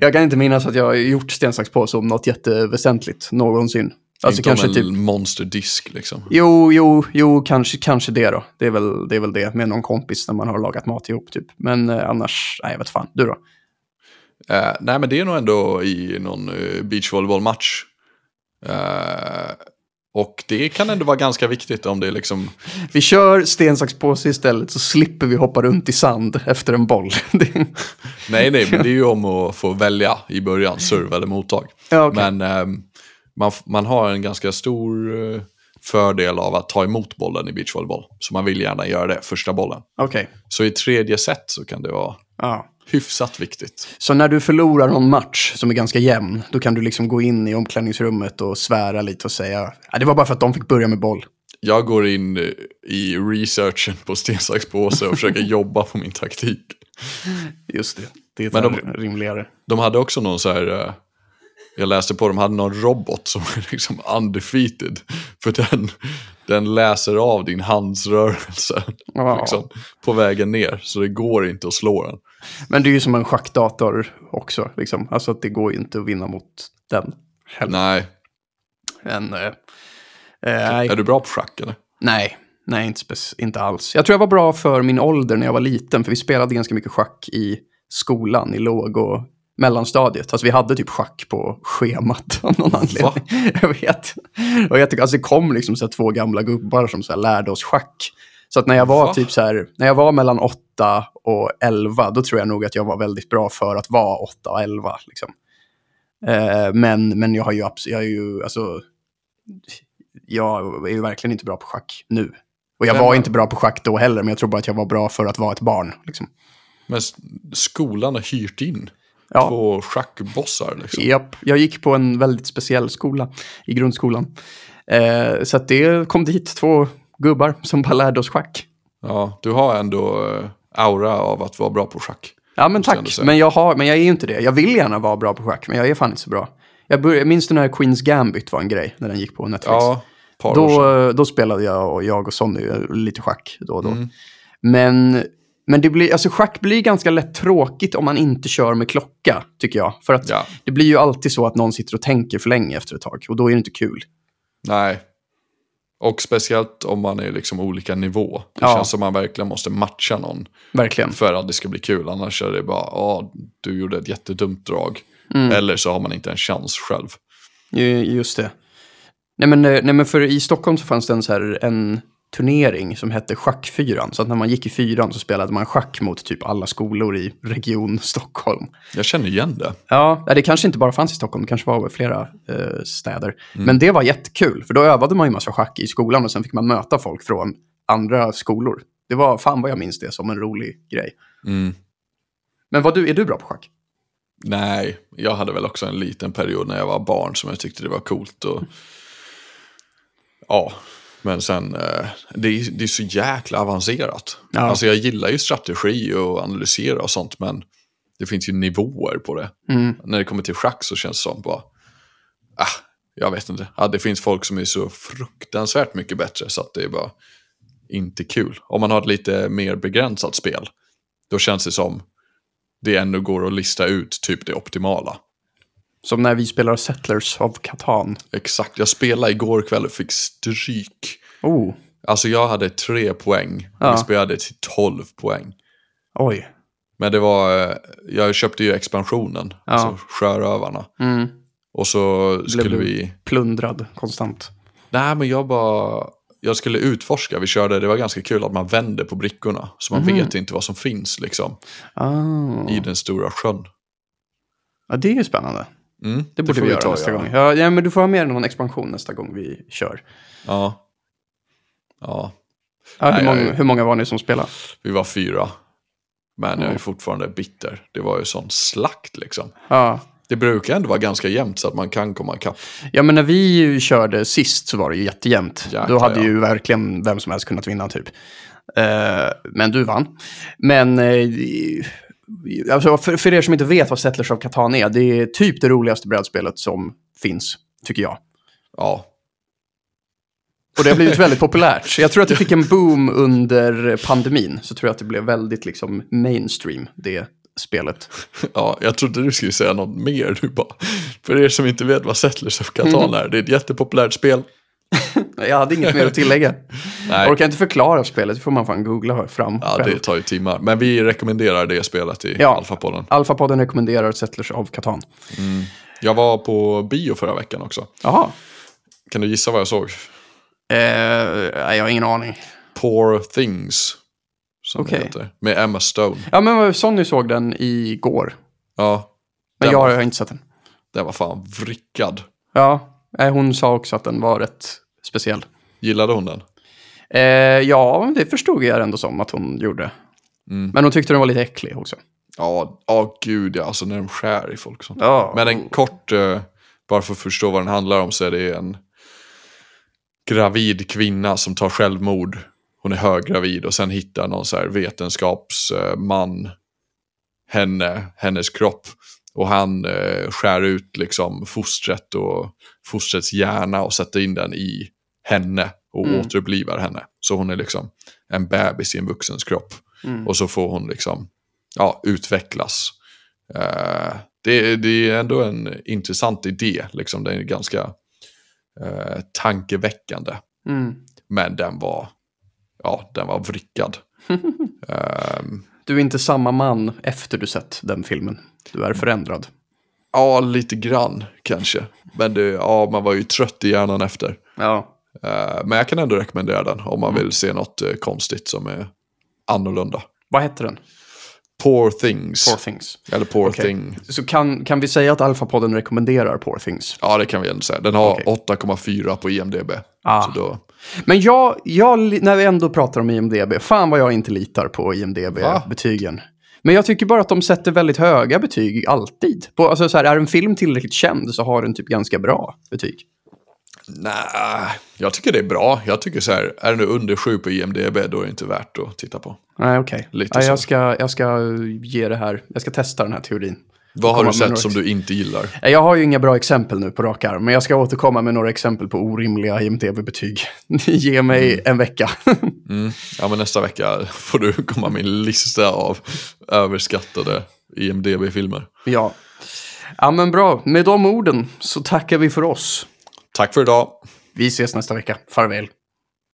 jag kan inte minnas att jag har gjort sten, sax, påse om något jätteväsentligt någonsin. Alltså inte kanske om en typ... monsterdisk liksom. Jo, jo, jo, kanske, kanske det då. Det är, väl, det är väl det med någon kompis när man har lagat mat ihop typ. Men eh, annars, nej jag vet fan. Du då? Eh, nej, men det är nog ändå i någon uh, beachvolleybollmatch. Eh, och det kan ändå vara ganska viktigt om det är liksom... Vi kör sten, sax, påse istället så slipper vi hoppa runt i sand efter en boll. Nej, nej, men det är ju om att få välja i början, serve eller mottag. ja, okej. Men ehm, man, man har en ganska stor eh, fördel av att ta emot bollen i beachvolleyboll. Så man vill gärna göra det, första bollen. Okej. Så i tredje set så kan det vara Ja. hyfsat viktigt. Så när du förlorar någon match som är ganska jämn, då kan du liksom gå in i omklädningsrummet och svära lite och säga ja, det var bara för att de fick börja med boll. Jag går in eh, i researchen på sten, sax, påse och försöker jobba på min taktik. Just det, det är de- rimligare. De hade också någon så här, eh, jag läste på, de hade någon robot som är liksom undefeated. För den, den läser av din handsrörelse Ja. liksom, på vägen ner. Så det går inte att slå den. Men det är ju som en schackdator också. Liksom. Alltså att det går inte att vinna mot den. Heller. Nej, Men, eh, eh, är du bra på schack eller? nej, nej inte, inte alls. Jag tror jag var bra för min ålder när jag var liten. För vi spelade ganska mycket schack i skolan i låg och mellanstadiet. Alltså vi hade typ schack på schemat av någon anledning. Jag vet. Och jag tycker, alltså det kom liksom så två gamla gubbar som så lärde oss schack. Så att när jag var Va? typ så här, när jag var mellan 8 och 11, då tror jag nog att jag var väldigt bra för att vara 8 och 11. Liksom. Eh, men, men jag har ju, jag är ju, alltså, jag är ju verkligen inte bra på schack nu. Och jag var inte bra på schack då heller, men jag tror bara att jag var bra för att vara ett barn. Liksom. Men skolan har hyrt in Ja. två schackbossar liksom. Japp, jag gick på en väldigt speciell skola i grundskolan. Eh, så det kom dit två gubbar som bara lärde oss schack. Ja, du har ändå eh, aura av att vara bra på schack. Ja, men jag tack. Men jag, har, men jag är ju inte det. Jag vill gärna vara bra på schack, men jag är fan inte så bra. Jag, började, jag minns du när Queens Gambit var en grej, när den gick på Netflix. Ja, då, då spelade jag och jag och Sonny lite schack då och då. Mm. Men, men det blir, alltså schack blir ganska lätt tråkigt om man inte kör med klocka, tycker jag. För att Ja, det blir ju alltid så att någon sitter och tänker för länge efter ett tag. Och då är det inte kul. nej. Och speciellt om man är liksom olika nivå. Det Ja. känns som man verkligen måste matcha någon Verkligen. för att det ska bli kul. Annars är det bara, ja, du gjorde ett jättedumt drag. Mm. Eller så har man inte en chans själv. Ju- Just det. Nej men, eh, nej men för i Stockholm så fanns det en, så här, en turnering som hette Schackfyran. Så att när man gick i fyran så spelade man schack mot typ alla skolor i region Stockholm. Jag känner igen det. Ja, det kanske inte bara fanns i Stockholm, det kanske var i flera eh, städer. Men det var jättekul, för då övade man ju massa schack i skolan och sen fick man möta folk från andra skolor. Det var, fan vad jag minns det som en rolig grej. Mm. Men vad du, är du bra på schack? Nej, jag hade väl också en liten period när jag var barn som jag tyckte det var coolt. Och... Ja, men sen, eh, det, är, det är så jäkla avancerat. Ja. Alltså jag gillar ju strategi och analysera och sånt, men det finns ju nivåer på det. Mm. När det kommer till schack så känns det som bara, ah, jag vet inte. Ja, det finns folk som är så fruktansvärt mycket bättre så att det är bara inte kul. Om man har ett lite mer begränsat spel, då känns det som det ändå går att lista ut typ det optimala. Som när vi spelar Settlers of Catan. Exakt, jag spelade igår kväll och fick stryk. Oh, Alltså jag hade tre poäng, Ja. vi spelade till 12 poäng. oj. Men det var, eh, jag köpte ju expansionen, Ja. alltså Sjörövarna. Mm. Och så skulle du- vi, Plundrad konstant. nej men jag bara, jag skulle utforska, vi körde, det var ganska kul att man vänder på brickorna. Så man Mhm. vet inte vad som finns liksom, Ah. i den stora sjön. Ja, det är ju spännande. Mm, Det borde får vi göra ta, nästa ja. gång. Ja, ja, men du får ha med någon expansion nästa gång vi kör. Ja. Ja, Ja, hur, Nej, många, jag- hur många var ni som spelade? vi var fyra. Men jag är fortfarande bitter. Det var ju sån slakt liksom. Ja. Det brukar ändå vara ganska jämnt så att man kan komma ikapp. ja, men när vi ju körde sist så var det ju jättejämnt. Jäklar, Då hade ja. ju verkligen vem som helst kunnat vinna typ. Eh, men du vann. Men eh, alltså, för, för er som inte vet vad Settlers of Catan är, det är typ det roligaste brädspelet som finns, tycker jag. Ja, Och det har blivit väldigt populärt. Jag tror att det fick en boom under pandemin. Så tror jag att det blev väldigt liksom mainstream, det spelet. ja, jag trodde du skulle säga något mer. Du bara, för er som inte vet vad Settlers of Catan Mm. är, det är ett jättepopulärt spel. Jag hade inget mer att tillägga. Nej. Jag orkar inte förklara spelet, det får man fan googla fram Ja, själv. det tar ju timmar. Men vi rekommenderar det spelet i Ja. Alfapodden. Alfapodden rekommenderar Settlers of Catan. Jag var på bio förra veckan också. Jaha. Kan du gissa vad jag såg? Eh, jag har ingen aning. Poor Things. Som det heter. Med Emma Stone. Ja, men Sonny såg den igår. Ja, Men jag var- har inte sett den. den var fan vrickad. Ja, hon sa också att den var rätt speciell. Gillade hon den? Eh, ja, det förstod jag ändå som att hon gjorde. Mm. Men hon tyckte den var lite äcklig också. Ja, ja gud ja. Alltså när de skär i folk sånt. Ja. Men en kort, eh, bara för att förstå vad den handlar om så är det en gravid kvinna som tar självmord. Hon är höggravid och sen hittar någon så här vetenskapsman henne, hennes kropp. Och han eh, skär ut liksom fostret och fostrets hjärna och sätter in den i henne och Mm. återupplivar henne. Så hon är liksom en bebis i en vuxens kropp. Mm. Och så får hon liksom ja, utvecklas. Eh, det, det är ändå en intressant idé, liksom. den är ganska eh, tankeväckande. Mm. Men den var, ja, den var vrickad. Ehm, du är inte samma man efter du sett den filmen. Du är förändrad. Ja, lite grann kanske. Men det, ja, man var ju trött i hjärnan efter. Ja. Eh, men jag kan ändå rekommendera den om man vill se något eh, konstigt som är annorlunda. Vad heter den? Poor Things. Poor Things. Eller Poor Okej. Thing. Så kan, kan vi säga att Alpha-podden rekommenderar Poor Things? Ja, det kan vi ändå säga. Den har Okej. 8,4 på IMDB. Ah. Så då, Men jag, jag, när vi ändå pratar om IMDB, fan vad jag inte litar på? IMDB-betygen. Men jag tycker bara att de sätter väldigt höga betyg, alltid. På, alltså så här, är en film tillräckligt känd så har den typ ganska bra betyg. nej, jag tycker det är bra. Jag tycker så här, är det nu under 7 på IMDB då är det inte värt att titta på. Nej, okej. Lite Ja, jag, ska, jag ska ge det här, jag ska testa den här teorin. Vad har du sett som du inte gillar? Jag har ju inga bra exempel nu på rak arm, men jag ska återkomma med några exempel på orimliga IMDB-betyg. Ge mig en vecka. Mm. Ja, men nästa vecka får du komma med en lista av överskattade IMDB-filmer. ja. ja, men bra. Med de orden så tackar vi för oss. Tack för idag. Vi ses nästa vecka. Farväl.